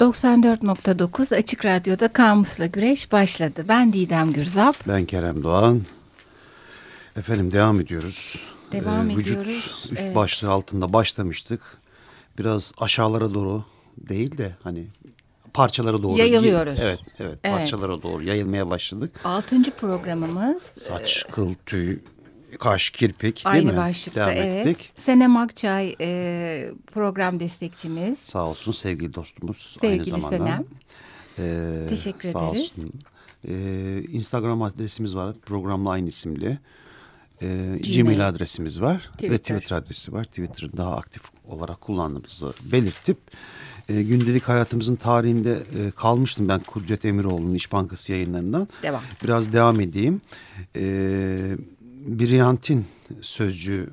94.9 Açık Radyo'da Kamus'la Güreş başladı. Ben Didem Gürzap. Ben Kerem Doğan. Efendim devam ediyoruz. Devam ee, vücut ediyoruz. üst evet. başlığı altında başlamıştık. Biraz aşağılara doğru değil de hani parçalara doğru. Yayılıyoruz. Evet, evet, Evet. parçalara doğru yayılmaya başladık. Altıncı programımız. Saç, kıl, tüy, kaş, kirpik değil Aynı mi? başlıkta Devam evet. ettik. Senem Akçay e, program destekçimiz. Sağ olsun sevgili dostumuz. Sevgili aynı zamanda. Senem. Ee, Teşekkür sağ ederiz. Olsun. Ee, Instagram adresimiz var. Programla aynı isimli. Ee, Gmail. adresimiz var. Twitter. Ve Twitter adresi var. Twitter'ı daha aktif olarak kullandığımızı belirtip e, gündelik hayatımızın tarihinde e, kalmıştım ben Kudret Emiroğlu'nun İş Bankası yayınlarından. Devam. Biraz devam edeyim. Ee, Briantin sözcüğü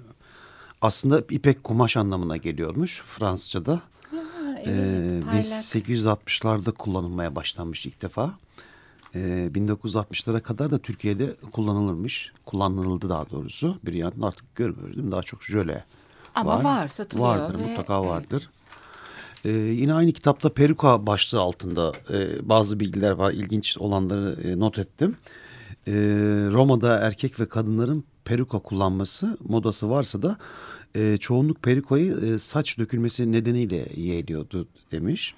aslında ipek kumaş anlamına geliyormuş Fransızca'da. Ee, parlak. 1860'larda kullanılmaya başlanmış ilk defa. Ee, 1960'lara kadar da Türkiye'de kullanılırmış. Kullanıldı daha doğrusu. Bir yandan artık görmüyoruz değil mi? Daha çok jöle Ama var, satılıyor Vardır ve- mutlaka evet. vardır. Ee, yine aynı kitapta peruka başlığı altında e, bazı bilgiler var. İlginç olanları e, not ettim. Ee, Roma'da erkek ve kadınların peruka kullanması modası varsa da e, çoğunluk perukayı e, saç dökülmesi nedeniyle yeğliyordu demiş.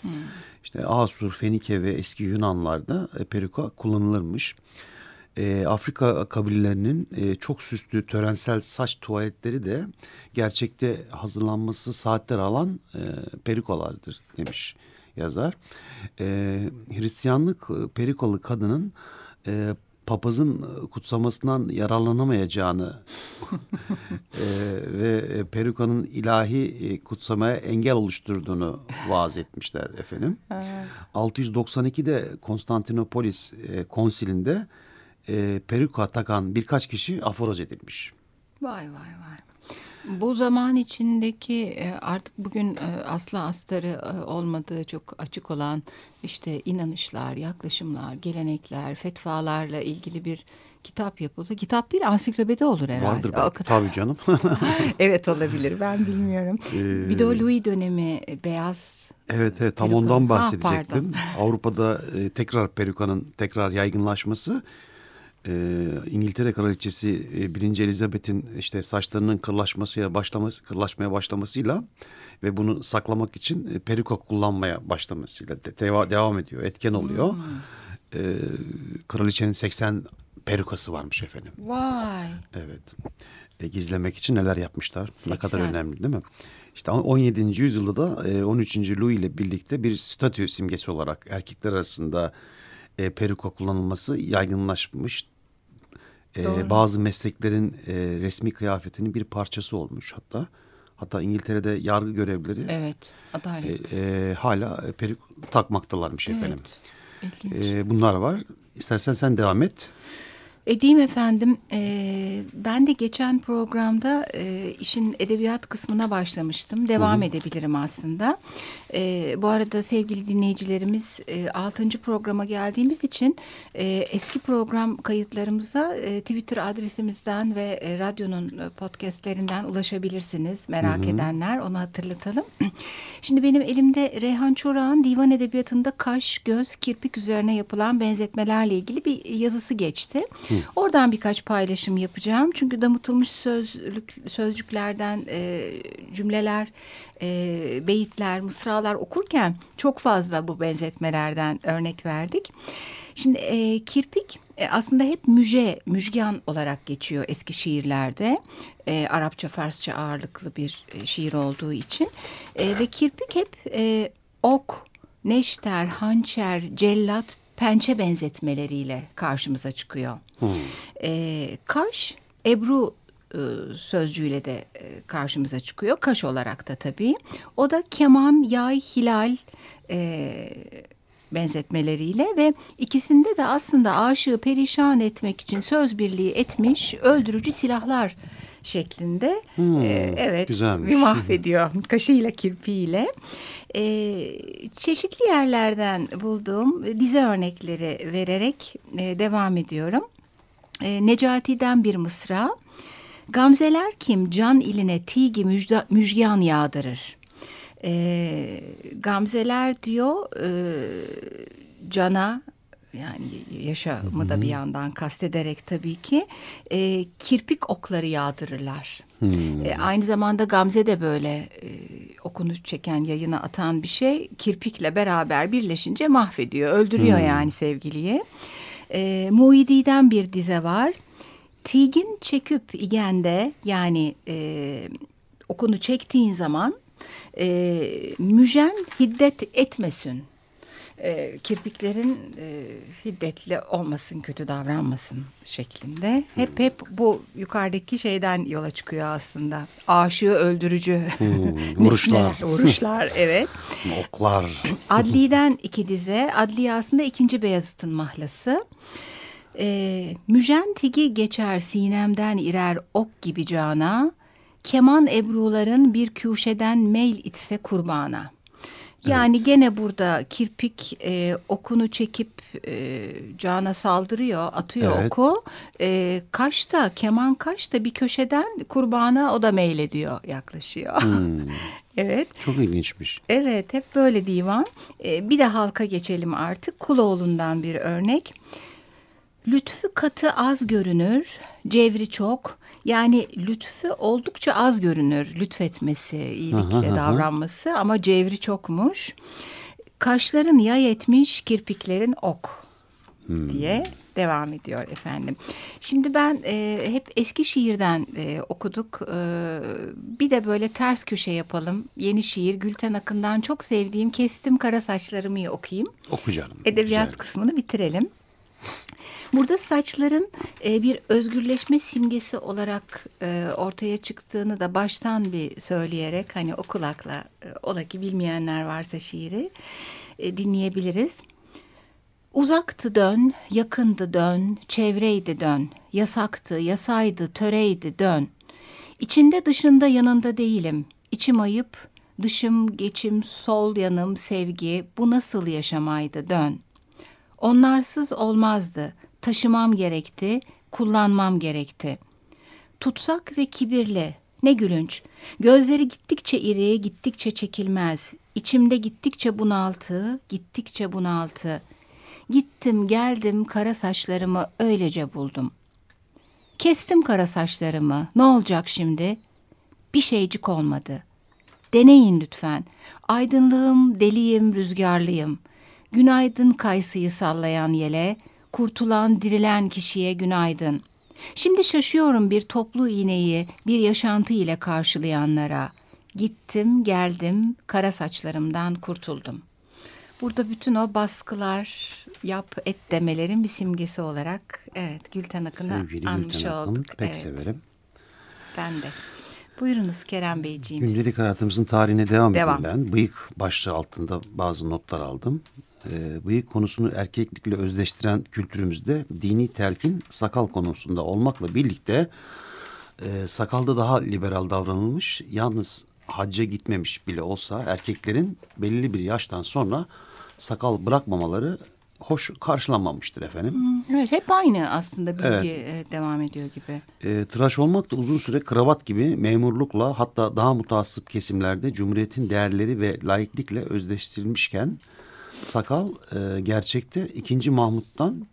İşte Asur, Fenike ve eski Yunanlarda e, peruka kullanılırmış. E, Afrika kabilelerinin e, çok süslü törensel saç tuvaletleri de gerçekte hazırlanması saatler alan e, perikolardır demiş yazar. E, Hristiyanlık e, perikalı kadının e, papazın kutsamasından yararlanamayacağını e, ve e, perukanın ilahi e, kutsamaya engel oluşturduğunu vaaz etmişler efendim. 692'de Konstantinopolis e, konsilinde e, peruka takan birkaç kişi aforoz edilmiş. Vay vay vay. Bu zaman içindeki e, artık bugün e, asla astarı e, olmadığı çok açık olan işte inanışlar, yaklaşımlar, gelenekler, fetvalarla ilgili bir kitap yapılsa kitap değil ansiklopedi olur herhalde. Vardır belki. Tabii canım. evet olabilir ben bilmiyorum. Ee, bir de o Louis dönemi beyaz evet evet tam Peruka. ondan Ha, bahsedecektim. Avrupa'da e, tekrar perukanın tekrar yaygınlaşması e, İngiltere Kraliçesi e, 1. Elizabeth'in işte saçlarının kırlaşmasıya başlaması kırlaşmaya başlamasıyla ve bunu saklamak için e, peruka kullanmaya başlamasıyla de- deva- devam ediyor. Etken oluyor. E, kraliçenin 80 perukası varmış efendim. Vay. Evet. E, gizlemek için neler yapmışlar. Ne kadar 80. önemli değil mi? İşte 17. yüzyılda da e, 13. Louis ile birlikte bir statü simgesi olarak erkekler arasında e, peruka kullanılması yaygınlaşmış. E, bazı mesleklerin e, resmi kıyafetinin bir parçası olmuş hatta. Hatta İngiltere'de yargı görevlileri Evet adalet. e, e, hala peruk takmaktalarmış efendim. Evet. İlginç. E, bunlar var. İstersen sen devam et. Edeyim efendim. Ee, ben de geçen programda e, işin edebiyat kısmına başlamıştım. Devam edebilirim aslında. Ee, bu arada sevgili dinleyicilerimiz e, 6. programa geldiğimiz için e, eski program kayıtlarımıza e, Twitter adresimizden ve e, radyonun e, podcastlerinden ulaşabilirsiniz. Merak edenler onu hatırlatalım. Şimdi benim elimde Reyhan Çorak'ın divan edebiyatında kaş, göz, kirpik üzerine yapılan benzetmelerle ilgili bir yazısı geçti. Oradan birkaç paylaşım yapacağım. Çünkü damıtılmış sözlük, sözcüklerden e, cümleler, e, beyitler, mısralar okurken çok fazla bu benzetmelerden örnek verdik. Şimdi e, kirpik e, aslında hep müje, müjgan olarak geçiyor eski şiirlerde. E, Arapça, Farsça ağırlıklı bir e, şiir olduğu için. E, ve kirpik hep e, ok, neşter, hançer, cellat, pençe benzetmeleriyle karşımıza çıkıyor. E, kaş, ebru sözcüğüyle de e, karşımıza çıkıyor. Kaş olarak da tabii. O da keman, yay, hilal e, benzetmeleriyle ve ikisinde de aslında aşığı perişan etmek için söz birliği etmiş öldürücü silahlar şeklinde Hmm, e, evet güzelmiş. bir mahvediyor kaşıyla kirpiğiyle. E, çeşitli yerlerden bulduğum dize örnekleri vererek e, devam ediyorum. E, Necati'den bir mısra. Gamzeler kim can iline tigi müjda, müjgan yağdırır. E, Gamzeler diyor e, cana yani yaşamı da bir yandan kastederek tabii ki e, kirpik okları yağdırırlar. Hmm. E, aynı zamanda Gamze de böyle e, okunu çeken yayına atan bir şey kirpikle beraber birleşince mahvediyor öldürüyor hmm. yani sevgiliyi. E, Muidi'den bir dize var. Tigin çeküp igende yani e, okunu çektiğin zaman e, müjen hiddet etmesin e, kirpiklerin e, hiddetli olmasın, kötü davranmasın şeklinde. Hep hep bu yukarıdaki şeyden yola çıkıyor aslında. Aşığı öldürücü hmm, vuruşlar. vuruşlar evet. Oklar. Adli'den iki dize. Adli aslında ikinci Beyazıt'ın mahlası. E, Müjen tigi geçer sinemden irer ok gibi cana. Keman ebruların bir küşeden meyl itse kurbana. Yani evet. gene burada kirpik e, okunu çekip e, cana saldırıyor, atıyor evet. oku. E, kaş da, keman kaş da bir köşeden kurbana o da meylediyor, yaklaşıyor. Hmm. evet. Çok ilginçmiş. Evet, hep böyle divan. E, bir de halka geçelim artık. Kuloğlu'ndan bir örnek. Lütfü katı az görünür, cevri çok. Yani lütfü oldukça az görünür. Lütfetmesi, iyilikle aha, davranması aha. ama cevri çokmuş. Kaşların yay etmiş, kirpiklerin ok hmm. diye devam ediyor efendim. Şimdi ben e, hep eski şiirden e, okuduk. E, bir de böyle ters köşe yapalım. Yeni şiir Gülten Akın'dan çok sevdiğim Kestim Kara Saçlarımı okuyayım. Oku canım. Edebiyat güzel. kısmını bitirelim. Burada saçların e, bir özgürleşme simgesi olarak e, ortaya çıktığını da baştan bir söyleyerek hani o kulakla e, ola ki bilmeyenler varsa şiiri e, dinleyebiliriz. Uzaktı dön, yakındı dön, çevreydi dön, yasaktı, yasaydı, töreydi dön. İçinde dışında yanında değilim, içim ayıp, dışım, geçim, sol yanım, sevgi, bu nasıl yaşamaydı dön. Onlarsız olmazdı, taşımam gerekti, kullanmam gerekti. Tutsak ve kibirli, ne gülünç. Gözleri gittikçe iri, gittikçe çekilmez. İçimde gittikçe bunaltı, gittikçe bunaltı. Gittim geldim kara saçlarımı öylece buldum. Kestim kara saçlarımı. Ne olacak şimdi? Bir şeycik olmadı. Deneyin lütfen. Aydınlığım, deliyim, rüzgarlıyım. Günaydın kayısıyı sallayan yele, kurtulan, dirilen kişiye günaydın. Şimdi şaşıyorum bir toplu iğneyi bir yaşantı ile karşılayanlara. Gittim, geldim, kara saçlarımdan kurtuldum. Burada bütün o baskılar, yap et demelerin bir simgesi olarak evet Gülten Akın'ı anmış Gülten Akın, olduk. Pek evet. severim. Ben de. Buyurunuz Kerem Beyciğim. Gündelik hayatımızın tarihine devam, devam. edeyim ben. Bıyık başlığı altında bazı notlar aldım e, bıyık konusunu erkeklikle özleştiren kültürümüzde dini telkin sakal konusunda olmakla birlikte e, sakalda daha liberal davranılmış. Yalnız hacca gitmemiş bile olsa erkeklerin belli bir yaştan sonra sakal bırakmamaları hoş karşılanmamıştır efendim. Evet hep aynı aslında bilgi evet. E, devam ediyor gibi. E, tıraş olmak da uzun süre kravat gibi memurlukla hatta daha mutasip kesimlerde Cumhuriyet'in değerleri ve laiklikle özdeştirilmişken sakal e, gerçekte 2. Mahmut'tan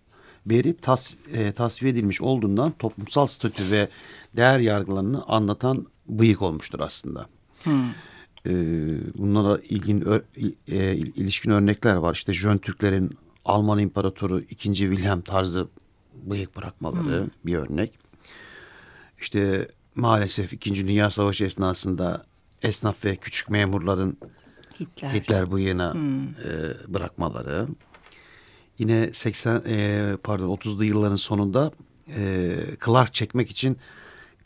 beri tas, e, tasfiye edilmiş olduğundan toplumsal statü ve değer yargılarını anlatan bıyık olmuştur aslında. Hmm. E, bunlara ilgin e, ilişkin örnekler var. İşte Jön Türklerin Alman İmparatoru 2. Wilhelm tarzı bıyık bırakmaları hmm. bir örnek. İşte maalesef 2. Dünya Savaşı esnasında esnaf ve küçük memurların Hitler, Hitler bıyığına hmm. e, bırakmaları. Yine 80 e, pardon 30'lu yılların sonunda e, Clark çekmek için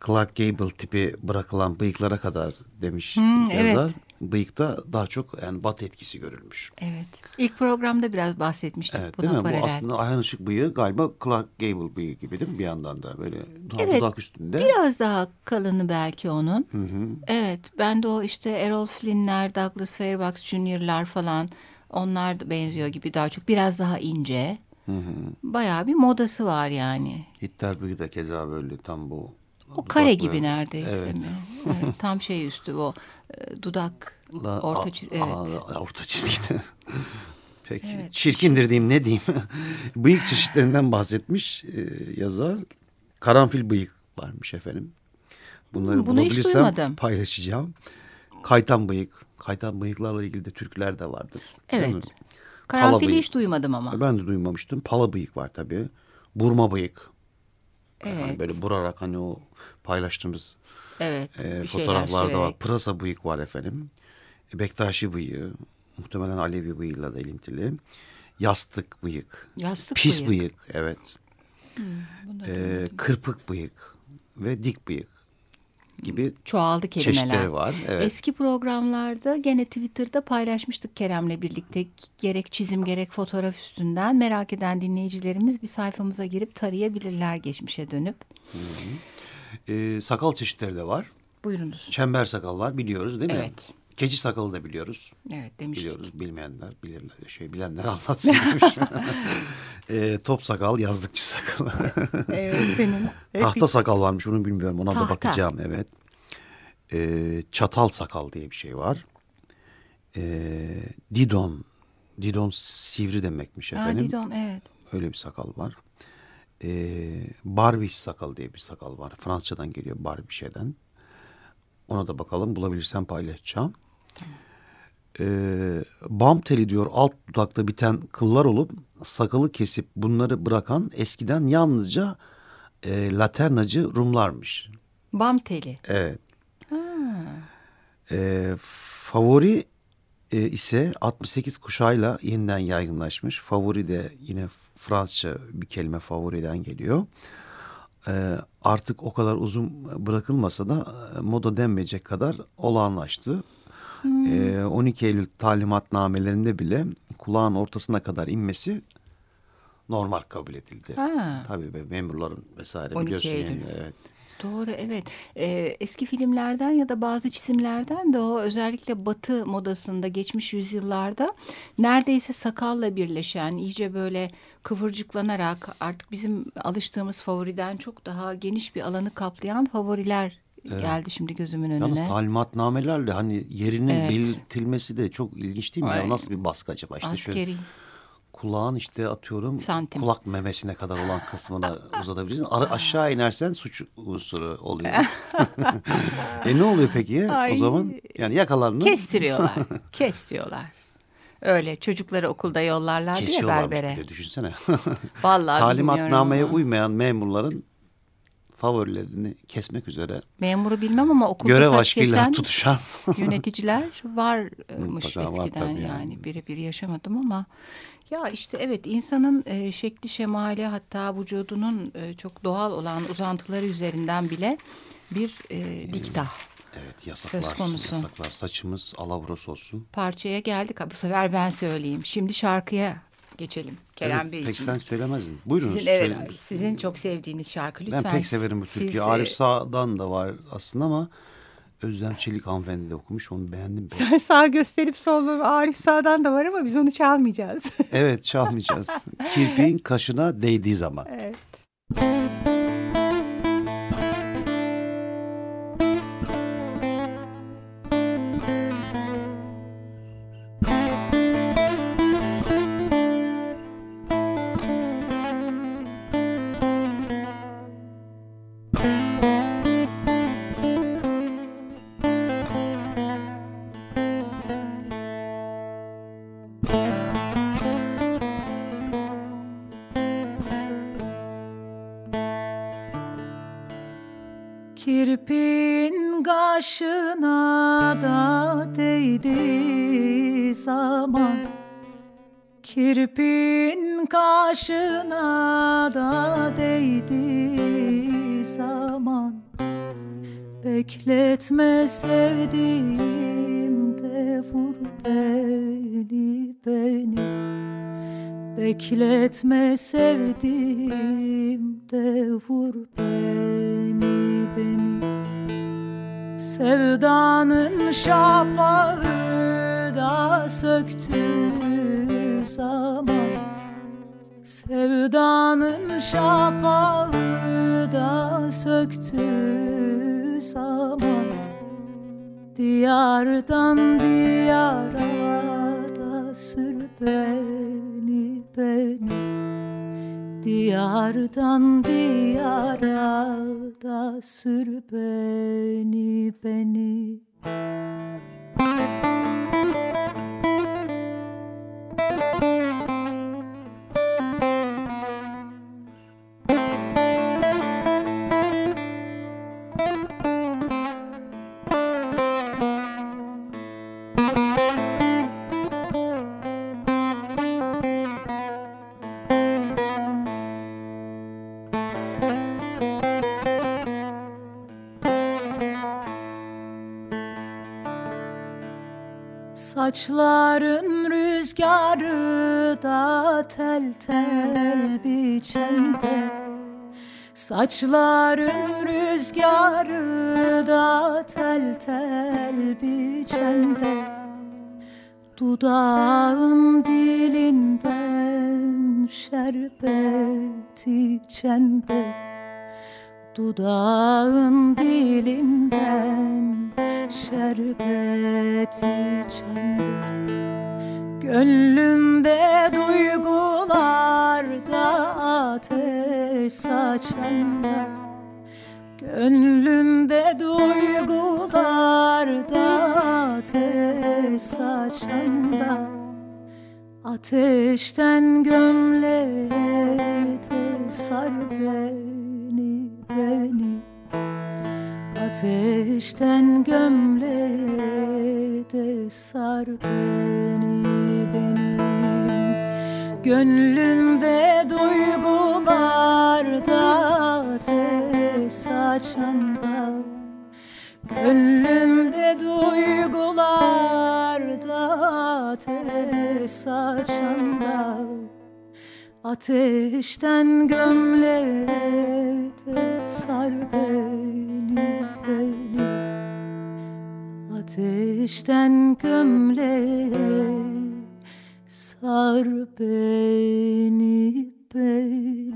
Clark Gable tipi bırakılan bıyıklara kadar demiş hmm, yazar. Evet. Bıyıkta daha çok yani bat etkisi görülmüş. Evet. İlk programda biraz bahsetmiştik evet, buna değil mi? paralel. Bu aslında Ayhan Işık bıyığı galiba Clark Gable bıyığı gibi değil mi bir yandan da böyle daha evet, dudak üstünde. Biraz daha kalını belki onun. Hı hı. Evet ben de o işte Errol Flynn'ler, Douglas Fairbanks Jr.'lar falan onlar da benziyor gibi daha çok biraz daha ince. Hı hı. Bayağı bir modası var yani. Hitler bıyığı da keza böyle tam bu o kare gibi neredeyse evet. mi? Evet, tam şey üstü o e, dudak La, Orta çiz- evet. orta çizgide. Peki çirkindir diyeyim ne diyeyim. bıyık çeşitlerinden bahsetmiş e, yazar. Karanfil bıyık varmış efendim. Bunları Bunu hiç bulabilirsem duymadım. paylaşacağım. Kaytan bıyık. Kaytan bıyıklarla ilgili de türküler de vardır. Evet. Karanfili hiç duymadım ama. Ben de duymamıştım. Pala bıyık var tabii. Burma bıyık. Evet. Hani böyle burarak hani o paylaştığımız Evet. e, fotoğraflarda var. Pırasa bıyık var efendim. E, Bektaşi bıyığı. Muhtemelen Alevi bıyığıyla da ilintili. Yastık bıyık. Yastık Pis bıyık. bıyık. evet. Bunu da E, kırpık bıyık ve dik bıyık gibi Çoğaldı kelimeler. çeşitleri var. Evet. Eski programlarda gene Twitter'da paylaşmıştık Kerem'le birlikte gerek çizim gerek fotoğraf üstünden merak eden dinleyicilerimiz bir sayfamıza girip tarayabilirler geçmişe dönüp. E, sakal çeşitleri de var. Buyurunuz. Çember sakal var biliyoruz değil mi? Evet. Keçi sakalı da biliyoruz. Evet demiştik. Biliyoruz bilmeyenler bilirler şey bilenler anlatsın demiş. e, top sakal yazlıkçı sakal. Evet senin. Tahta sakal varmış onu bilmiyorum ona da Tahta. bakacağım evet. E, çatal sakal diye bir şey var. E, didon. Didon sivri demekmiş Ha, efendim. Didon evet. Öyle bir sakal var. E, barbiş sakal diye bir sakal var. Fransızcadan geliyor barbişeden. Ona da bakalım bulabilirsem paylaşacağım. Ee, bam teli diyor alt dudakta biten kıllar olup sakalı kesip bunları bırakan eskiden yalnızca e, laternacı Rumlarmış. Bam teli. Evet. Ee, favori e, ise 68 kuşağıyla yeniden yaygınlaşmış. Favori de yine Fransızca bir kelime favoriden geliyor. Ee, artık o kadar uzun bırakılmasa da e, moda denmeyecek kadar olağanlaştı. Ee, 12 Eylül talimatnamelerinde bile kulağın ortasına kadar inmesi normal kabul edildi. Ha. Tabii be, memurların vesaire 12 biliyorsun Eylül. yani, evet. Doğru evet. Ee, eski filmlerden ya da bazı çizimlerden de o özellikle Batı modasında geçmiş yüzyıllarda neredeyse sakalla birleşen iyice böyle kıvırcıklanarak artık bizim alıştığımız favoriden çok daha geniş bir alanı kaplayan favoriler geldi şimdi gözümün önüne. Yalnız talimatnamelerle hani yerinin Evet. belirtilmesi de çok ilginç değil mi? Ya Ay. nasıl bir baskı acaba? İşte şöyle Askeri. kulağın işte atıyorum Santim. kulak memesine kadar olan kısmına uzatabilirsin. Ara- aşağı inersen suç unsuru oluyor. e ne oluyor peki? Ay. O zaman yani yakalandın. Kestiriyorlar. Kestiriyorlar. Öyle çocukları okulda ya Kesiyorlarmış berbere. de düşünsene. Vallahi Talimatnameye bilmiyorum uymayan memurların favorilerini kesmek üzere Memuru bilmem ama okulda görev saç aşkıyla kesen tutuşan yöneticiler varmış Mutlaka var eskiden tabii yani yani. birebir yaşamadım ama ya işte evet insanın e, şekli şemali hatta vücudunun e, çok doğal olan uzantıları üzerinden bile bir e, diktah evet yasaklar, Söz konusu. yasaklar. Saçımız alavros olsun. parçaya geldik. Bu sefer ben söyleyeyim. Şimdi şarkıya geçelim Kerem Evet, Beyciğim. pek sen söylemezdin. Buyurunuz. Sizin, evet, söyleyin. sizin çok sevdiğiniz şarkı lütfen. Ben pek severim bu siz, türküyü. e, Arif Sağ'dan da var aslında ama Özlem Çelik hanımefendi de okumuş. Onu beğendim. ben. Sen sağ gösterip sol Arif Sağ'dan da var ama biz onu çalmayacağız. evet çalmayacağız. Kirpiğin kaşına değdiği zaman. evet. Zaman Kirpin kaşına da değdi zaman. Bekletme sevdiğim de vur beni beni. Bekletme sevdiğim de vur beni beni. Sevdanın şafağı da söktü zaman. Sevdanın şafağı da söktü zaman. Diyardan diyara da sür beni beni. Diyardan diyara da sür beni beni Saçların rüzgarı da tel tel biçende Saçların rüzgarı da tel tel biçende Dudağın dilinden şerbet içende Dudağın dilinden şerbet içende Gönlümde duygularda ateş saçanda Gönlümde duygularda ateş saçanda Ateşten gömleğe de sar Ateşten gömleğe de sar beni benim. Gönlümde duygularda ateş saçanda Gönlümde duygularda ateş saçanda Ateşten gömleğe de sar beni Ateşten gömleğe sar beni beni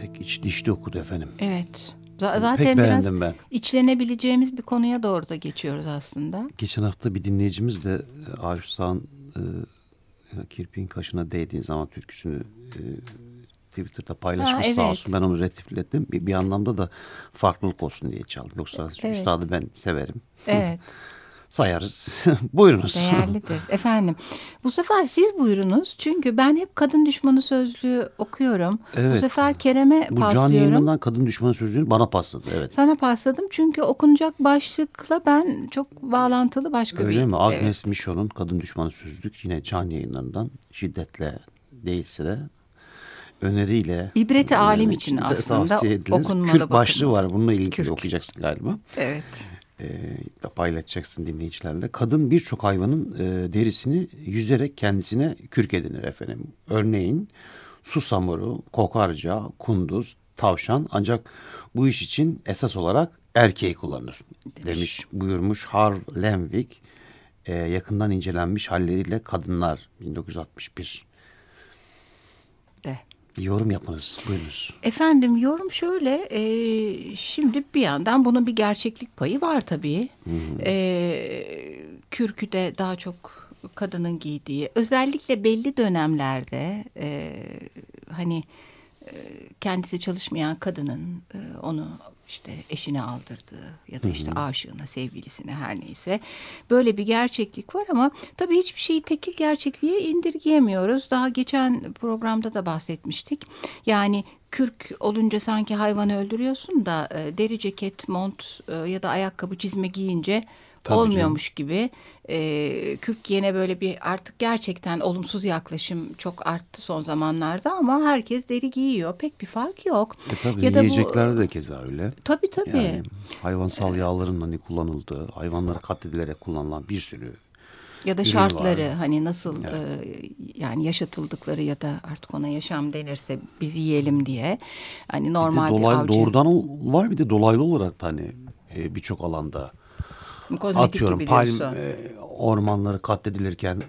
Pek iç dişli okudu efendim. Evet. Z- zaten Pek biraz beğendim ben. içlenebileceğimiz bir konuya doğru da geçiyoruz aslında. Geçen hafta bir dinleyicimiz de e, Arif Sağ'ın e, Kirpiğin Kaşına Değdiğin Zaman türküsünü e, Twitter'da paylaşmış Ha, sağ evet. olsun. Ben onu retifledim. Bir, bir anlamda da farklılık olsun diye çaldım. Yoksa Evet. üstadı ben severim. Evet. Sayarız. Buyurunuz. Değerlidir. Efendim bu sefer siz buyurunuz. Çünkü ben hep kadın düşmanı sözlüğü okuyorum. Bu Evet. sefer Kerem'e Bu can paslıyorum. yayınından kadın düşmanı sözlüğünü bana pasladı. Evet. Sana pasladım çünkü okunacak başlıkla ben çok bağlantılı başka bir... Öyle mi? Agnes Evet. Michon'un Kadın Düşmanı Sözlük yine can yayınlarından şiddetle değilse de öneriyle İbreti alim e, için aslında okunmalı, Kürk başlığı bakılmalı. var. Bununla ilgili Kürk. okuyacaksın galiba. Evet. E, paylaşacaksın dinleyicilerle. Kadın birçok hayvanın e, derisini yüzerek kendisine kürk edinir efendim. Örneğin susamuru, kokarca, kunduz, tavşan ancak bu iş için esas olarak erkeği kullanır demiş, buyurmuş Harv Lemvik e, yakından incelenmiş halleriyle kadınlar 1961 De. Yorum yapınız buyurunuz. Efendim yorum şöyle e, şimdi bir yandan bunun bir gerçeklik payı var tabii. E, kürkü de daha çok kadının giydiği özellikle belli dönemlerde e, hani e, kendisi çalışmayan kadının e, onu işte eşine aldırdığı ya da işte aşığına, sevgilisine her neyse böyle bir gerçeklik var ama tabii hiçbir şeyi tekil gerçekliğe indirgeyemiyoruz. Daha geçen programda da bahsetmiştik. Yani kürk olunca sanki hayvanı öldürüyorsun da e, deri ceket, mont e, ya da ayakkabı, çizme giyince Tabii canım. olmuyormuş gibi. E, kürk giyene böyle bir artık gerçekten olumsuz yaklaşım çok arttı son zamanlarda ama herkes deri giyiyor. Pek bir fark yok. E tabii Ya da bu- yiyeceklerde de keza öyle. Tabii tabii. Yani hayvansal yağların hani kullanıldığı, hayvanlara katledilerek kullanılan bir sürü ya da şartları var. hani nasıl e, yani yaşatıldıkları ya da artık ona yaşam denirse biz yiyelim diye hani Bir de normal bir, dolay- avcı doğrudan var bir de dolaylı olarak da hani e, birçok alanda kozmetik atıyorum palm e, ormanları katledilirken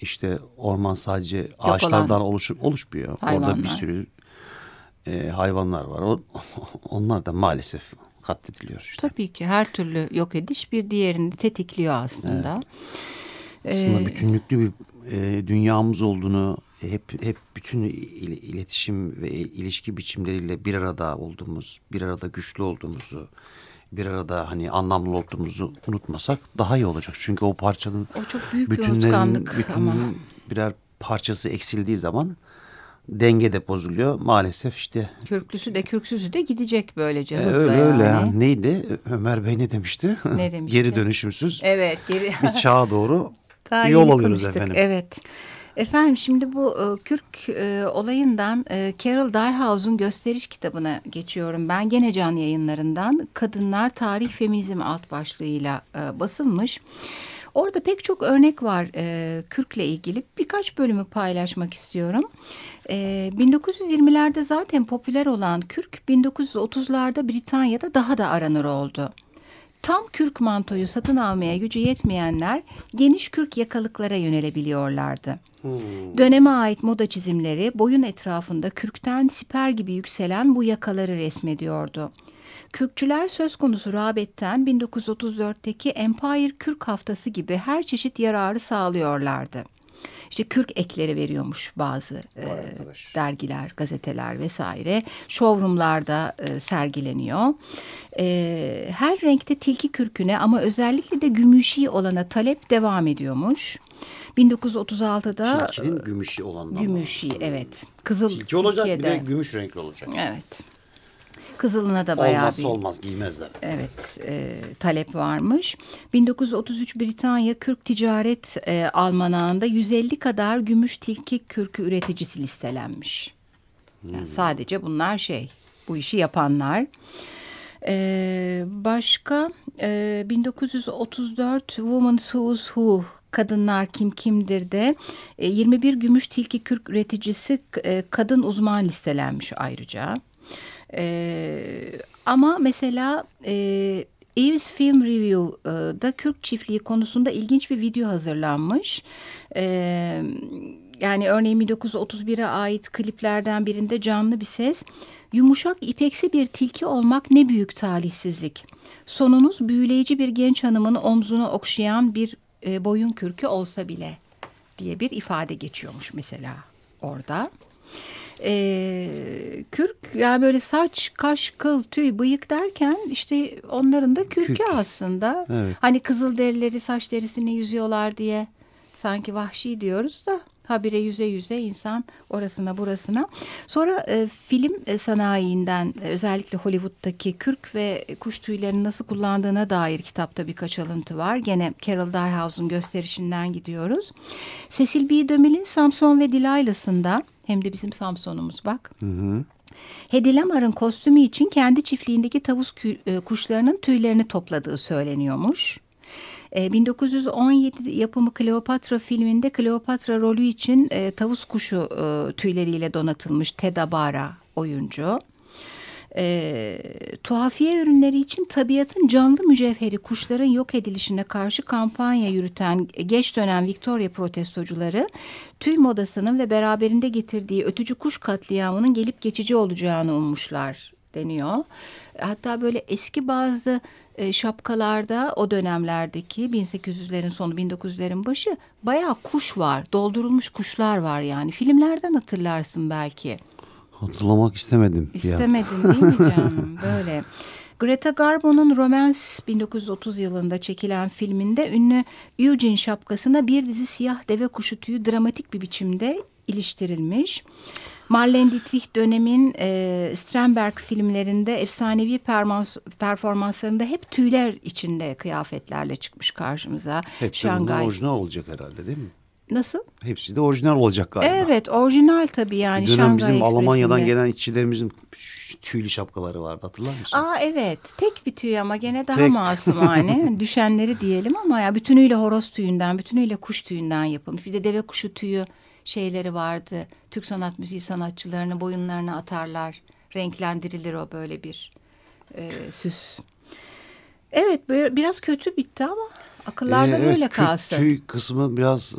işte orman sadece ağaçlardan oluşup oluşmuyor. Orada bir Hayvanlar. sürü e, hayvanlar var. O, onlar da maalesef katlediliyor işte. Tabii ki her türlü yok ediş bir diğerini tetikliyor aslında. Aslında Ee, bütünlüklü bir e, dünyamız olduğunu hep hep bütün il- iletişim ve ilişki biçimleriyle bir arada olduğumuz, bir arada güçlü olduğumuzu, bir arada hani anlamlı olduğumuzu unutmasak daha iyi olacak. Çünkü o parçanın O çok büyük bir bütünlerin- unutkanlık bütünün ama. birer parçası eksildiği zaman denge de bozuluyor. Maalesef işte Kürklüsü de kürksüzü de gidecek böylece e, hızla öyle yani. öyle. Yani Neydi? Ömer Bey ne demişti? Ne demişti? Geri dönüşümsüz Evet geri bir çağa doğru Daha yol alıyoruz efendim. Evet. Efendim şimdi bu e, Kürk e, olayından e, Carol Dalhouse'un gösteriş kitabına geçiyorum. Ben gene can yayınlarından Kadınlar Tarih Feminizm alt başlığıyla e, basılmış. Orada pek çok örnek var e, Kürk'le ilgili. Birkaç bölümü paylaşmak istiyorum. E, 1920'lerde zaten popüler olan Kürk 1930'larda Britanya'da daha da aranır oldu. Tam kürk mantoyu satın almaya gücü yetmeyenler geniş kürk yakalıklara yönelebiliyorlardı. Döneme ait moda çizimleri boyun etrafında kürkten siper gibi yükselen bu yakaları resmediyordu. Kürkçüler söz konusu rağbetten 1934'teki Empire Kürk Haftası gibi her çeşit yararı sağlıyorlardı. İşte kürk ekleri veriyormuş bazı e, dergiler, gazeteler vesaire. Showroomlarda e, sergileniyor. E, her renkte tilki kürküne ama özellikle de gümüşi olana talep devam ediyormuş. 1936'da Tilkinin gümüşü olan. gümüşi evet. Kızıl Tilki olacak bir de Türkiye'de. gümüş renkli olacak. Evet. Kızılına da bayağı Olmazsa bir olmaz giymezler. Evet, e, talep varmış. 1933 Britanya Kürk Ticaret e, Almanağı'nda 150 kadar gümüş tilki kürkü üreticisi listelenmiş. Yani sadece bunlar şey, bu işi yapanlar. E, başka e, 1934 Women's Who's Who Kadınlar Kim Kimdir de e, 21 gümüş tilki kürk üreticisi e, kadın uzman listelenmiş ayrıca. Ee, ama mesela e, Eves Film Review'da Kürk çiftliği konusunda ilginç bir video hazırlanmış. Ee, yani örneğin 1931'e ait kliplerden birinde canlı bir ses. Yumuşak ipeksi bir tilki olmak ne büyük talihsizlik. Sonunuz büyüleyici bir genç hanımın omzunu okşayan bir e, boyun kürkü olsa bile diye bir ifade geçiyormuş mesela orada. Ee, kürk yani böyle saç, kaş, kıl, tüy, bıyık derken işte onların da kürkü Kürk. aslında. Evet. Hani kızıl derileri saç derisini yüzüyorlar diye sanki vahşi diyoruz da habire yüze yüze insan orasına burasına. Sonra e, film e, sanayiinden e, özellikle Hollywood'daki kürk ve kuş tüylerini nasıl kullandığına dair kitapta birkaç alıntı var. Gene Carol Dyehouse'un gösterişinden gidiyoruz. Cecil B. DeMille'in Samson ve Delilah'sında hem de bizim Samson'umuz bak. Hedy Lamar'ın kostümü için kendi çiftliğindeki tavus e, kuşlarının tüylerini topladığı söyleniyormuş. E, 1917 yapımı Kleopatra filminde Kleopatra rolü için e, tavus kuşu e, tüyleriyle donatılmış Ted Abara oyuncu. E, tuhafiye ürünleri için tabiatın canlı mücevheri kuşların yok edilişine karşı kampanya yürüten geç dönem Victoria protestocuları tüy modasının ve beraberinde getirdiği ötücü kuş katliamının gelip geçici olacağını ummuşlar deniyor. Hatta böyle eski bazı e, şapkalarda o dönemlerdeki 1800'lerin sonu 1900'lerin başı bayağı kuş var. Doldurulmuş kuşlar var yani. Filmlerden hatırlarsın belki. Hatırlamak istemedim. ya. İstemedin değil mi canım? Böyle. Greta Garbo'nun Romance 1930 yılında çekilen filminde ünlü Eugene şapkasına bir dizi siyah deve kuşu tüyü dramatik bir biçimde iliştirilmiş. Marlene Dietrich dönemin e, Strandberg filmlerinde efsanevi permans, performanslarında hep tüyler içinde kıyafetlerle çıkmış karşımıza. Bunlar Şangay. orijinal olacak herhalde değil mi? Nasıl? Hepsi de orijinal olacak galiba. Evet orijinal tabii yani dönem Şangay bizim Almanya'dan gelen işçilerimizin tüylü şapkaları vardı hatırlar mısın? Aa evet tek bir tüy ama gene daha Tek. masumane düşenleri diyelim ama ya bütünüyle horoz tüyünden bütünüyle kuş tüyünden yapılmış bir de deve kuşu tüyü şeyleri vardı Türk sanat müziği sanatçılarını boyunlarına atarlar renklendirilir o böyle bir e, süs. Evet biraz kötü bitti ama Akıllarda Ee, böyle evet, kalsın. Tüy kısmı biraz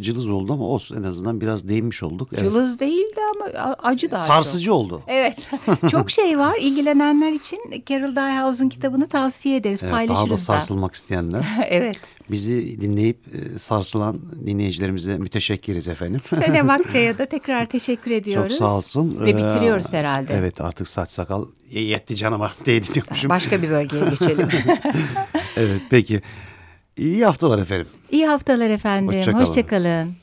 cılız oldu ama olsun en azından biraz değinmiş olduk. Evet. Cılız değildi ama acı çok. Sarsıcı oldu. Evet. çok şey var. İlgilenenler için Carol Dyehouse'un kitabını tavsiye ederiz. Evet, daha da Paylaşırız da. sarsılmak isteyenler. evet. Bizi dinleyip e, sarsılan dinleyicilerimize müteşekkiriz efendim. Sene Bakça'ya da tekrar teşekkür Çok ediyoruz. sağ olsun. Ve Ee, bitiriyoruz herhalde. Evet artık saç sakal yetti canıma değdi diyormuşum. Başka bir bölgeye geçelim. Evet peki. İyi haftalar efendim. İyi haftalar efendim. Hoşça kalın. Hoşçakalın.